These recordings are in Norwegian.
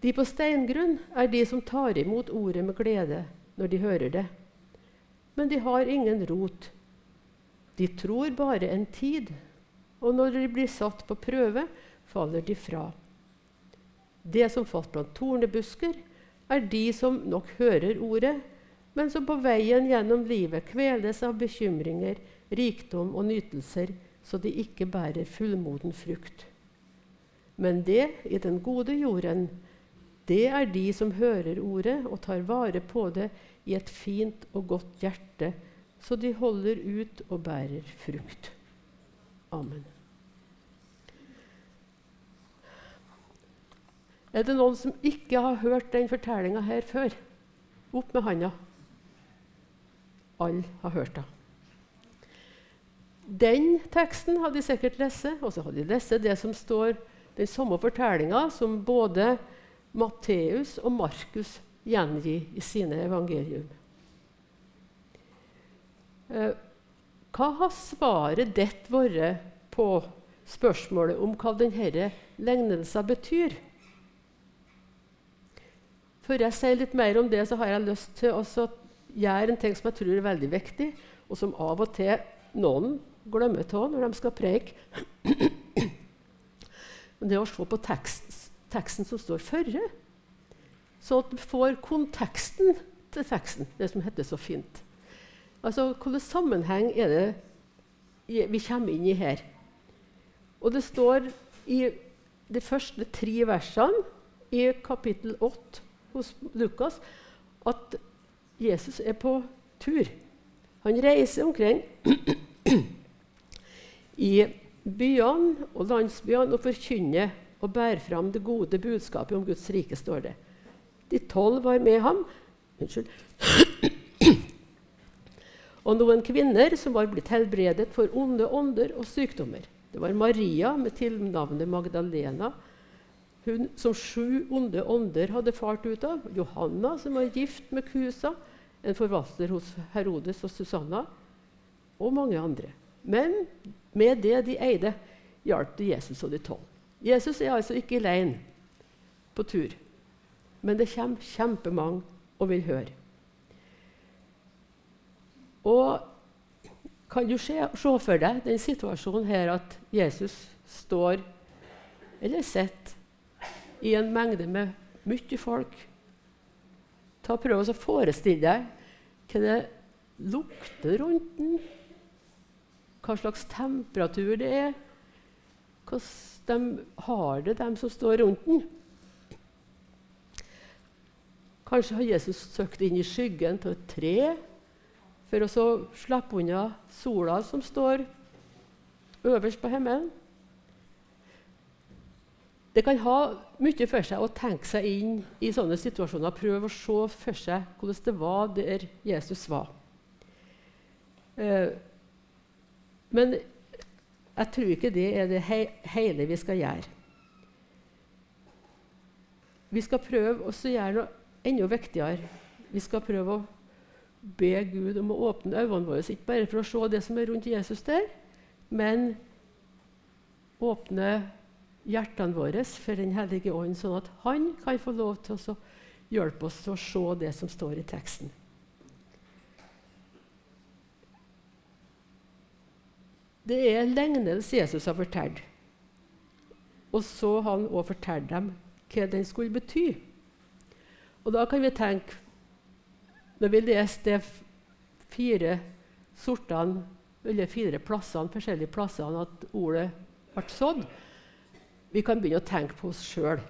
De på steingrunn er de som tar imot ordet med glede når de hører det. Men de har ingen rot. De tror bare en tid, og når de blir satt på prøve, faller de fra. Det som falt blant tornebusker, er de som nok hører ordet, men som på veien gjennom livet kveles av bekymringer, rikdom og nytelser, så de ikke bærer fullmoden frukt. Men det i den gode jorden, det er de som hører ordet og tar vare på det i et fint og godt hjerte, så de holder ut og bærer frukt. Amen. Er det noen som ikke har hørt den fortellinga her før? Opp med handa. Alle har hørt den. Den teksten hadde de sikkert lest, og så hadde de lest det som står den samme fortellinga som både Matteus og Markus gjengir i sine evangelium. Eh, hva har svaret ditt vært på spørsmålet om hva denne lignelsen betyr? Før jeg sier litt mer om det, så har jeg lyst til å gjøre en ting som jeg tror er veldig viktig, og som av og til noen glemmer av når de skal preke. Det å se på teksten, teksten som står førre, så at vi får konteksten til teksten, det som heter så fint. Altså, Hvilken sammenheng er det vi kommer inn i her? Og Det står i de første tre versene i kapittel 8 hos Lukas at Jesus er på tur. Han reiser omkring i byene og landsbyene og forkynner og bærer fram det gode budskapet om Guds rike. står det. De tolv var med ham. Unnskyld. Og noen kvinner som var blitt helbredet for onde ånder og sykdommer. Det var Maria med tilnavnet Magdalena, hun som sju onde ånder hadde fart ut av. Johanna, som var gift med Kusa, en forvalter hos Herodes og Susanna. Og mange andre. Men med det de eide, hjalp det Jesus og de tolv. Jesus er altså ikke alene på tur, men det kommer kjempemange og vil høre. Og kan du se, se for deg den situasjonen her at Jesus står eller sitter i en mengde med mye folk. Ta Prøv å forestille deg hva det lukter rundt den, hva slags temperatur det er, hvordan de har det, de som står rundt den. Kanskje har Jesus søkt inn i skyggen av et tre for å slippe unna sola som står øverst på himmelen. Det kan ha mye for seg å tenke seg inn i sånne situasjoner. Prøve å se for seg hvordan det var der Jesus var. Eh, men jeg tror ikke det er det he hele vi skal gjøre. Vi skal prøve å gjøre noe enda viktigere. Vi skal prøve å be Gud om å åpne øynene våre, ikke bare for å se det som er rundt Jesus der, men åpne hjertene våre for Den hellige ånd, sånn at han kan få lov til å hjelpe oss til å se det som står i teksten. Det er en lignelse Jesus har fortalt. Og så har han også fortalt dem hva den skulle bety. Og da kan vi tenke Når vi leser de fire sortene, eller fire plassene, forskjellige plassene at ordet ble sådd, vi kan begynne å tenke på oss sjøl.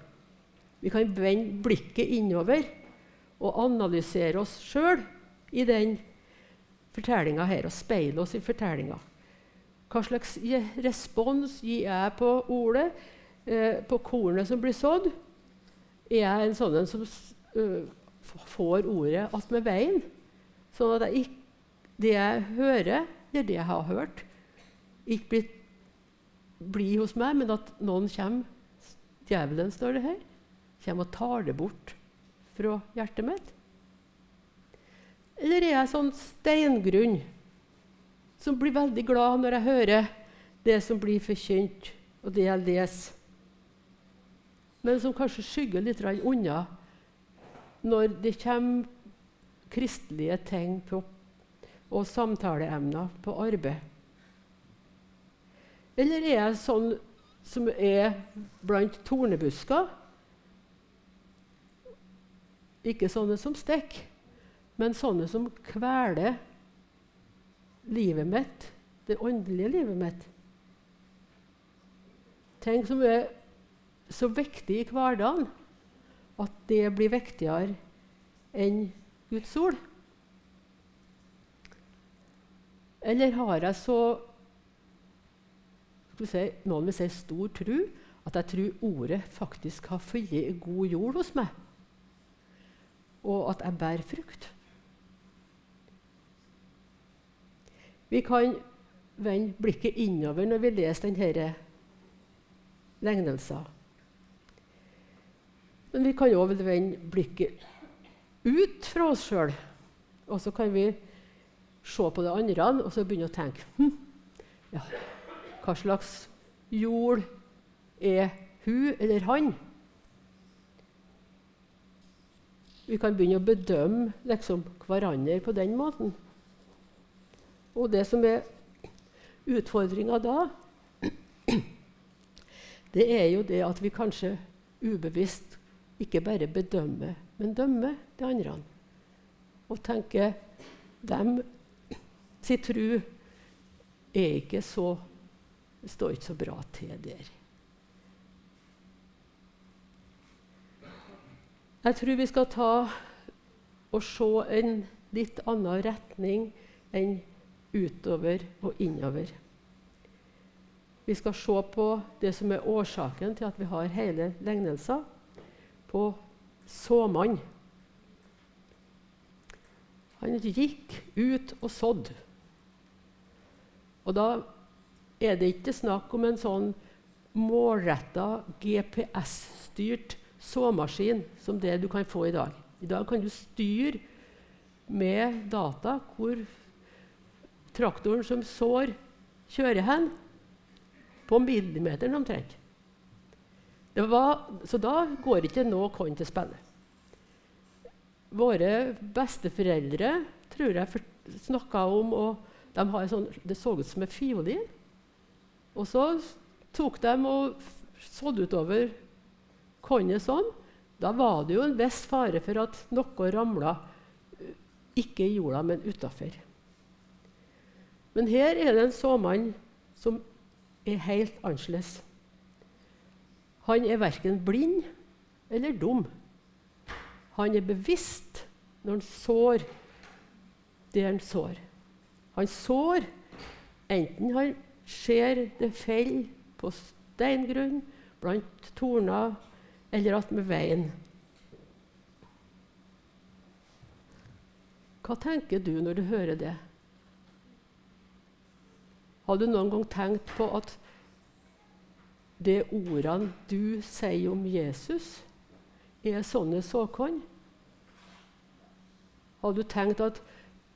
Vi kan vende blikket innover og analysere oss sjøl i den fortellinga her, og speile oss i fortellinga. Hva slags respons gir jeg på ordet, eh, på kornet som blir sådd? Er jeg en sånn som uh, får ordet attmed veien? Sånn at jeg, det jeg hører, eller det jeg har hørt, ikke blir bli hos meg, men at noen kommer Djevelen, står det her, kommer og tar det bort fra hjertet mitt? Eller er jeg sånn steingrunn som blir veldig glad når jeg hører det som blir forkynt, og det jeg leser? men som kanskje skygger litt unna når det kommer kristelige ting på, og samtaleemner på arbeid? Eller er jeg sånn som er blant tornebusker? Ikke sånne som stikker, men sånne som kveler livet mitt, det åndelige livet mitt. Ting som er så viktig i hverdagen at det blir viktigere enn Guds ord. Eller har jeg så si, Noen vil si stor tro at jeg tror ordet faktisk har funnet god jord hos meg, og at jeg bærer frukt. Vi kan vende blikket innover når vi leser denne lignelsen. Men vi kan òg vende blikket ut fra oss sjøl. Og så kan vi se på det andre og så begynne å tenke hm, ja, Hva slags jord er hun eller han? Vi kan begynne å bedømme liksom, hverandre på den måten. Og det som er utfordringa da, det er jo det at vi kanskje ubevisst ikke bare bedømmer, men dømmer de andre. Og tenker dem sin tru er ikke så står ikke så bra til der. Jeg tror vi skal ta og se en litt annen retning enn utover og innover. Vi skal se på det som er årsaken til at vi har hele lignelser, på såmann. Han gikk ut og sådde. Og da er det ikke snakk om en sånn målretta, GPS-styrt såmaskin som det du kan få i dag. I dag kan du styre med data hvor traktoren som sår, kjører hen. På millimeteren omtrent. så da går ikke noe korn til spille. Våre besteforeldre tror jeg snakka om og de sånn, Det så ut som en fiolin. Og så tok de og sådde utover kornet sånn. Da var det jo en viss fare for at noe ramla ikke i jorda, men utafor. Men her er det en såmann som er helt annerledes. Han er verken blind eller dum. Han er bevisst når han sår det han sår. Han sår enten han ser det faller på steingrunn, blant torner eller attmed veien. Hva tenker du når du hører det? Har du noen gang tenkt på at de ordene du sier om Jesus, er sånne såkorn? Har du tenkt at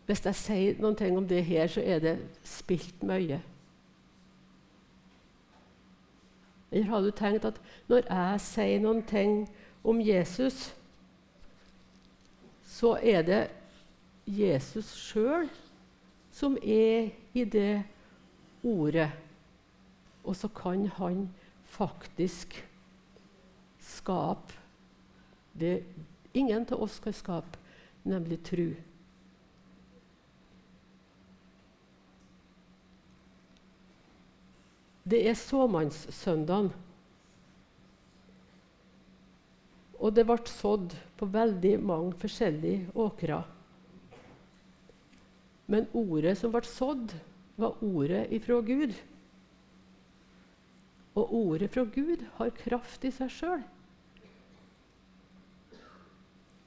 hvis jeg sier noe om det her, så er det spilt mye? Eller har du tenkt at når jeg sier noe om Jesus, så er det Jesus sjøl som er i det ordet. Og så kan han faktisk skape det ingen av oss kan skape, nemlig tru. Det er såmannssøndagen. Og det ble sådd på veldig mange forskjellige åkrer. Men ordet som ble sådd, var ordet ifra Gud. Og ordet fra Gud har kraft i seg sjøl.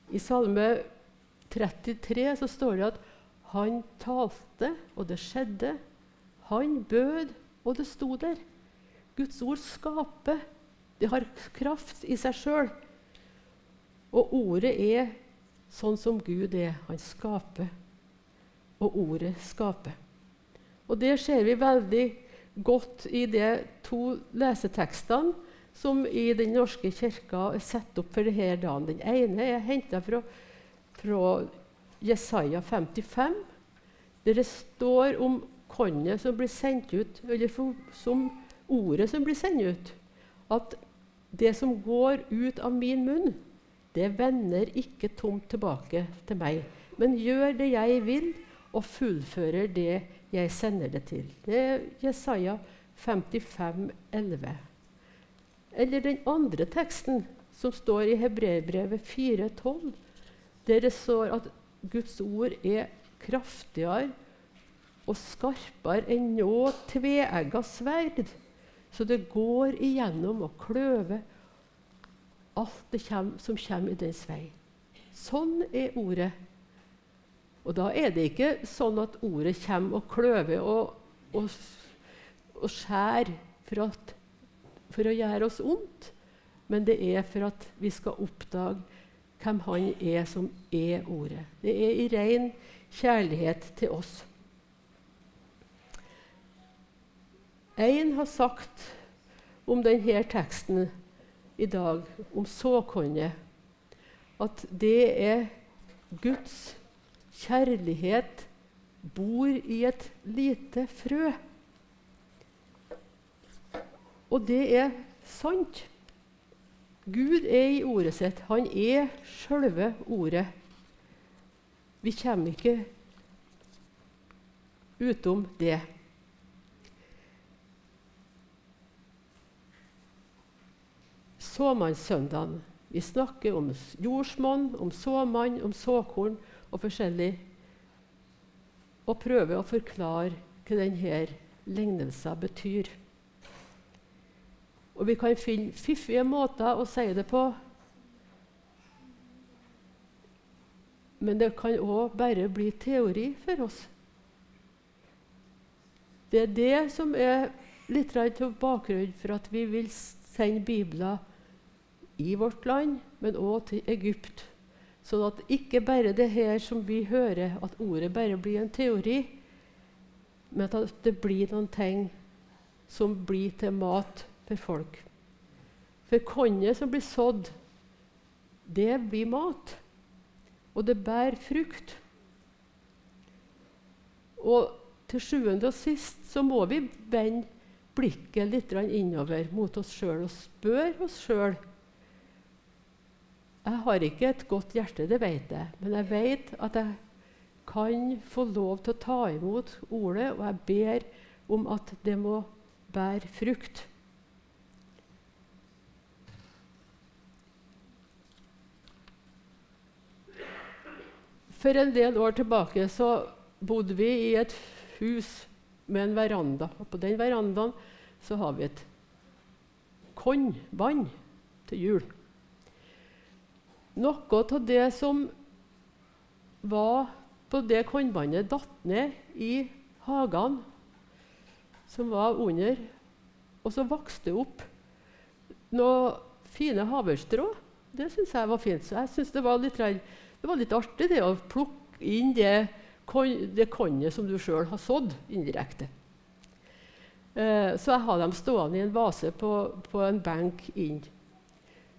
I Salme 33 så står det at han talte, og det skjedde. Han bød, og det sto der. Guds ord skaper. Det har kraft i seg sjøl. Og ordet er sånn som Gud er. Han skaper. Og ordet skaper. Og det ser vi veldig godt i de to lesetekstene som i Den norske kirka er satt opp for denne dagen. Den ene er henta fra, fra Jesaja 55, der det står om kornet som blir sendt ut, eller som ordet som blir sendt ut. At det som går ut av min munn, det vender ikke tomt tilbake til meg, men gjør det jeg vil, og fullfører det jeg sender det til. Det er Jesaja 55, 11. Eller den andre teksten, som står i Hebreerbrevet 4,12, der det står at Guds ord er kraftigere og skarpere enn nå tveegga sverd. Så det går igjennom og kløver alt som kommer i dens vei. Sånn er ordet. Og da er det ikke sånn at ordet kommer og kløver og, og, og skjærer for, for å gjøre oss ondt, men det er for at vi skal oppdage hvem Han er som er Ordet. Det er i ren kjærlighet til oss. Én har sagt om denne teksten i dag, om såkornet, at det er Guds kjærlighet bor i et lite frø. Og det er sant. Gud er i ordet sitt. Han er sjølve ordet. Vi kommer ikke utom det. Såmannssøndagen. Vi snakker om jordsmonn, om såmann, om såkorn og forskjellig. Og prøver å forklare hva denne lignelsen betyr. Og vi kan finne fiffige måter å si det på. Men det kan òg bare bli teori for oss. Det er det som er litt av bakgrunnen for at vi vil sende bibler i vårt land, men òg til Egypt. Sånn at ikke bare det her som vi hører, at ordet bare blir en teori, men at det blir noen ting som blir til mat for folk. For kornet som blir sådd, det blir mat. Og det bærer frukt. Og til sjuende og sist så må vi vende blikket litt innover mot oss sjøl og spørre oss sjøl Jeg har ikke et godt hjerte, det vet jeg, men jeg vet at jeg kan få lov til å ta imot ordet, og jeg ber om at det må bære frukt. For en del år tilbake så bodde vi i et hus med en veranda. Og på den verandaen så har vi et kornvann til jul. Noe av det som var på det kornvannet, datt ned i hagene som var under. Og så vokste det opp noen fine havrestrå. Det syns jeg var fint. Så jeg synes det var litt det var litt artig det å plukke inn det, det kornet som du sjøl har sådd indirekte. Eh, så jeg har dem stående i en vase på, på, en benk inn.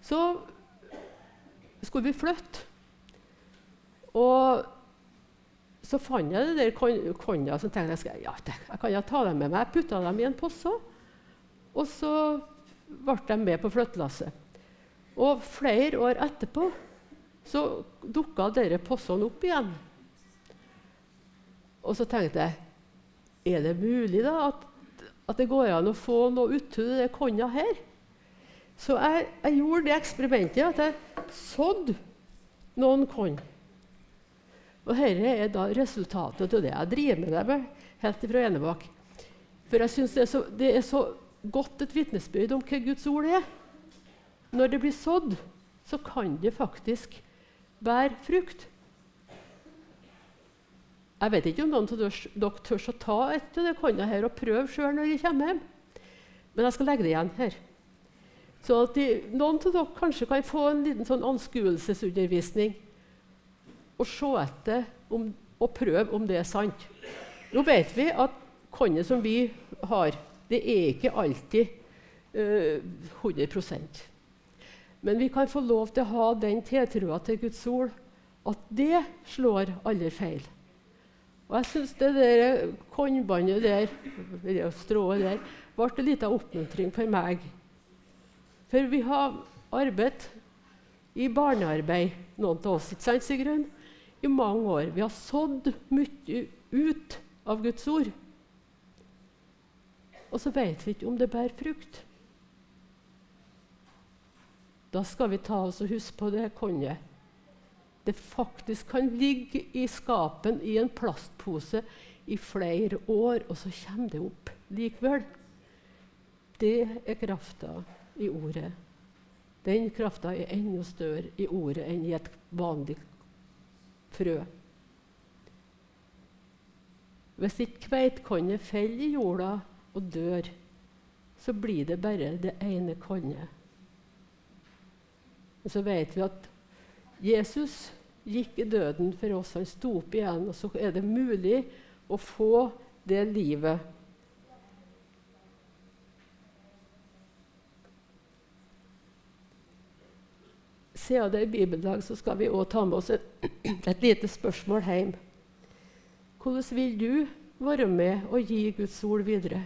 Så skulle vi flytte. Og så fant jeg det der kornet og tenkte jeg, ja, jeg kan jo ta dem med meg. Jeg putta dem i en posse, og så ble de med på flyttelasset. Og flere år etterpå så dukka dere possene opp igjen. Og så tenkte jeg er det mulig da at, at det går an å få noe uti det konna her? Så jeg, jeg, gjorde det eksperimentet at jeg sådde noen korn. Og dette er da resultatet av det jeg driver med det helt fra Enebakk. For jeg syns det, det, er så godt et vitnesbyrd om hva Guds ord er. Når det blir sådd, så kan det faktisk bære frukt. Jeg vet ikke om noen av dere tør å ta et av det kornene her og prøve sjøl når de kommer hjem. Men jeg skal legge det igjen her. Så de, noen av dere kanskje kan få en liten sånn anskuelsesundervisning og se etter om, og prøve om det er sant. Nå vet vi at kornet som vi har, det er ikke alltid uh, 100% Men vi kan få lov til å ha den tiltroa til Guds ord at det slår alle feil. Og jeg syns det der kornbåndet der, det strået der, ble en liten oppmuntring for meg. For vi har arbeidet i barnearbeid, noen av oss, ikke sant, Sigrun? I mange år. Vi har sådd mye ut av Guds ord. Og så vet vi ikke om det bærer frukt. Da skal vi ta oss og huske på det kornet det faktisk kan ligge i skapen i en plastpose i flere år, og så kommer det opp likevel. Det er krafta i ordet. Den krafta er enda større i ordet enn i et vanlig frø. Hvis ikke kveitekornet faller i jorda og dør, så blir det bare det ene kornet. Og så vet vi at Jesus gikk i døden for oss. Han sto opp igjen, og så er det mulig å få det livet. Siden det er bibeldag, så skal vi òg ta med oss et, et lite spørsmål hjem. Hvordan vil du være med og gi Guds ord videre?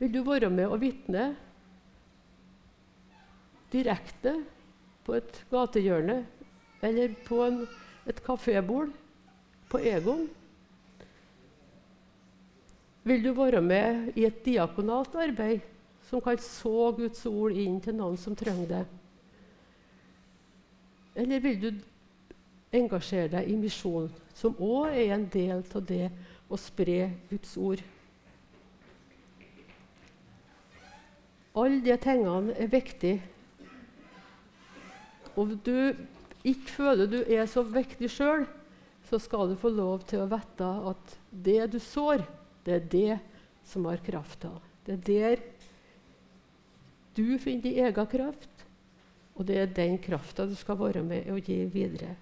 Vil du være med og vitne direkte på et gatehjørne eller på en, et kafébord på Egon? Vil du være med i et diakonalt arbeid som kan så Guds ord inn til noen som trenger det? Eller vil du engasjere deg i misjon, som òg er en del av det å spre Guds ord? Alle de tingene er viktige og du ikke føler du er så viktig sjøl, så skal du få lov til å vite at det du sår, det er det som har krafta. Det er der du finner din egen kraft, og det er den krafta du skal være med og gi videre.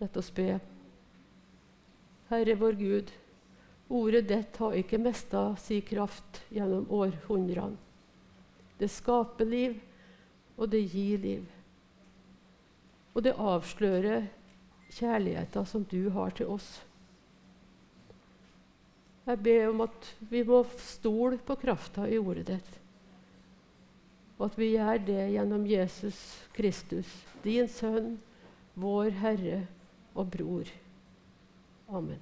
La oss be. Herre vår Gud, ordet ditt har ikke mista sin kraft gjennom århundrene. Det skaper liv, og det gir liv. Og det avslører kjærligheten som du har til oss. Jeg ber om at vi må stole på krafta i ordet ditt. Og at vi gjør det gjennom Jesus Kristus, din sønn, vår Herre og bror. Amen.